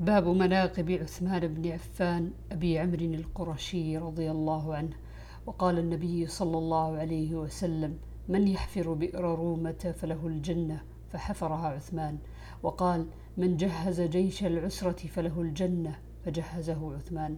باب مناقب عثمان بن عفان أبي عمرو القرشي رضي الله عنه وقال النبي صلى الله عليه وسلم من يحفر بئر رومة فله الجنة فحفرها عثمان. وقال من جهز جيش العسرة فله الجنة فجهزه عثمان.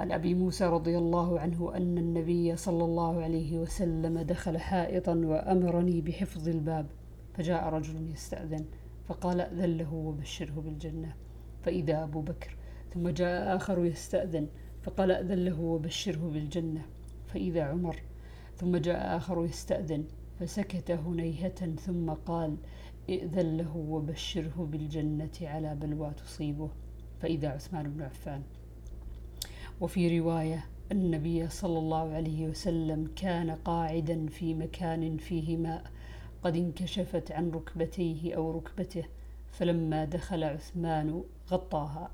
عن أبي موسى رضي الله عنه أن النبي صلى الله عليه وسلم دخل حائطا وأمرني بحفظ الباب فجاء رجل يستأذن فقال أذن له وبشره بالجنة. فإذا أبو بكر ثم جاء آخر يستأذن فقال أذن له وبشره بالجنة فإذا عمر ثم جاء آخر يستأذن فسكت هنيهة ثم قال ائذن له وبشره بالجنة على بلوى تصيبه فإذا عثمان بن عفان. وفي رواية النبي صلى الله عليه وسلم كان قاعدا في مكان فيه ماء قد انكشفت عن ركبتيه أو ركبته فلما دخل عثمان غطاها.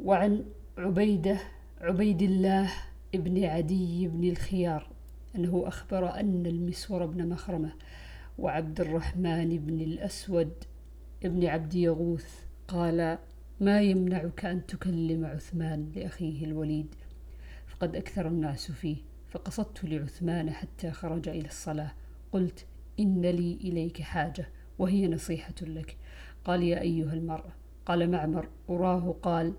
وعن عبيدة عبيد الله ابن عدي بن الخيار أنه أخبر أن المسور بن مخرمة وعبد الرحمن بن الأسود ابن عبد يغوث قال ما يمنعك أن تكلم عثمان لأخيه الوليد؟ فقد أكثر الناس فيه فقصدت لعثمان حتى خرج إلى الصلاة. قلت إن لي إليك حاجة. وهي نصيحة لك. قال يا أيها المرء. قال معمر. أراه قال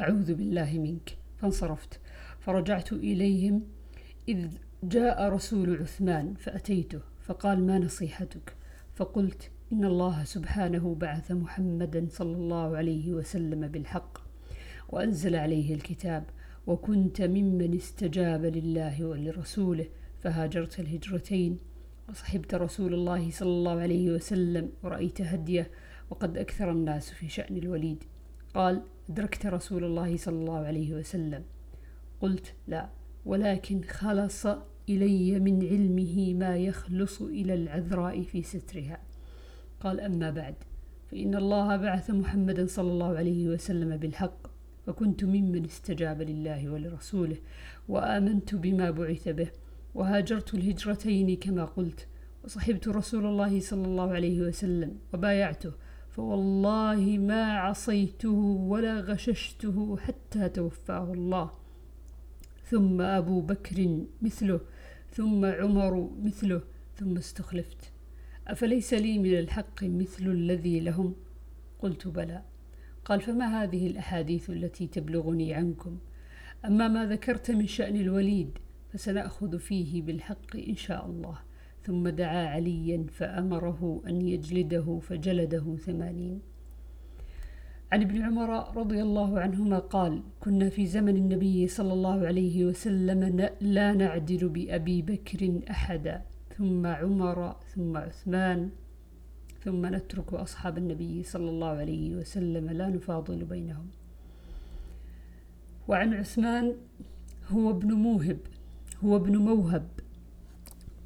أعوذ بالله منك. فانصرفت. فرجعت إليهم إذ جاء رسول عثمان فأتيته فقال ما نصيحتك؟ فقلت إن الله سبحانه بعث محمدا صلى الله عليه وسلم بالحق وأنزل عليه الكتاب وكنت ممن استجاب لله ولرسوله فهاجرت الهجرتين وصحبت رسول الله صلى الله عليه وسلم ورأيت هديه وقد أكثر الناس في شأن الوليد. قال أدركت رسول الله صلى الله عليه وسلم. قلت لا ولكن خلص إلي من علمه ما يخلص إلى العذراء في سترها. قال أما بعد فإن الله بعث محمدا صلى الله عليه وسلم بالحق وكنت ممن استجاب لله ولرسوله وآمنت بما بعث به. وهاجرت الهجرتين كما قلت وصحبت رسول الله صلى الله عليه وسلم وبايعته فوالله ما عصيته ولا غششته حتى توفاه الله. ثم أبو بكر مثله ثم عمر مثله ثم استخلفت. أفليس لي من الحق مثل الذي لهم؟ قلت بلى. قال فما هذه الأحاديث التي تبلغني عنكم؟ أما ما ذكرت من شأن الوليد فسنأخذ فيه بالحق إن شاء الله. ثم دعا عليا فأمره أن يجلده فجلده ثمانين. عن ابن عمر رضي الله عنهما قال كنا في زمن النبي صلى الله عليه وسلم لا نعدل بأبي بكر أحدا. ثم عمر ثم عثمان ثم نترك أصحاب النبي صلى الله عليه وسلم لا نفاضل بينهم. وعن عثمان هو ابن موهب هو ابن موهب.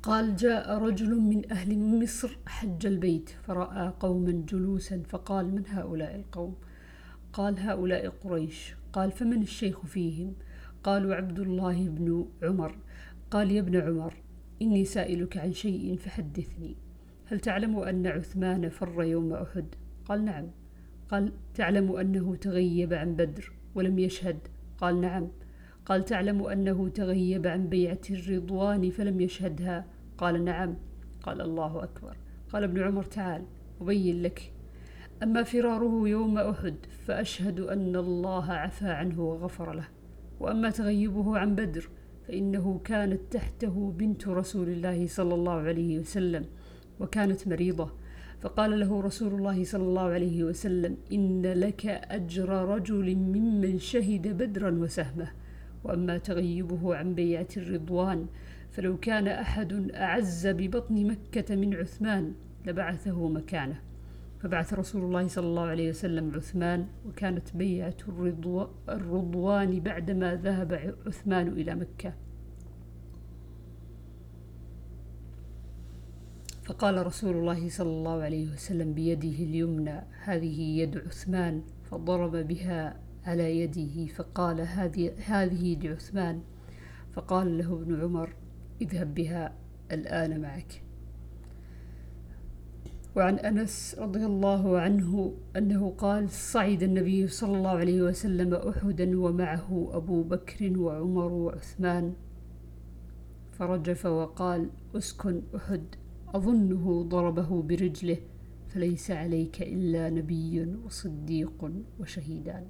قال جاء رجل من أهل مصر حج البيت فرأى قوما جلوسا فقال من هؤلاء القوم؟ قال هؤلاء قريش. قال فمن الشيخ فيهم؟ قالوا عبد الله بن عمر. قال يا ابن عمر إني سائلك عن شيء فحدثني. هل تعلم أن عثمان فر يوم أحد؟ قال نعم. قال تعلم أنه تغيب عن بدر ولم يشهد؟ قال نعم. قال تعلم أنه تغيب عن بيعة الرضوان فلم يشهدها. قال نعم. قال الله أكبر. قال ابن عمر تعال أبين لك. أما فراره يوم أحد فأشهد أن الله عفى عنه وغفر له. وأما تغيبه عن بدر فإنه كانت تحته بنت رسول الله صلى الله عليه وسلم وكانت مريضة. فقال له رسول الله صلى الله عليه وسلم إن لك أجر رجل ممن شهد بدرا وسهمه. وأما تغيبه عن بيعة الرضوان فلو كان أحد أعز ببطن مكة من عثمان لبعثه مكانه. فبعث رسول الله صلى الله عليه وسلم عثمان وكانت بيعة الرضوان بعدما ذهب عثمان إلى مكة. فقال رسول الله صلى الله عليه وسلم بيده اليمنى هذه يد عثمان. فضرب بها على يده فقال هذه لعثمان. فقال له ابن عمر اذهب بها الآن معك. وعن أنس رضي الله عنه أنه قال صعد النبي صلى الله عليه وسلم أحدا ومعه أبو بكر وعمر وعثمان. فرجف وقال اسكن أحد أظنه ضربه برجله فليس عليك إلا نبي وصديق وشهيدان.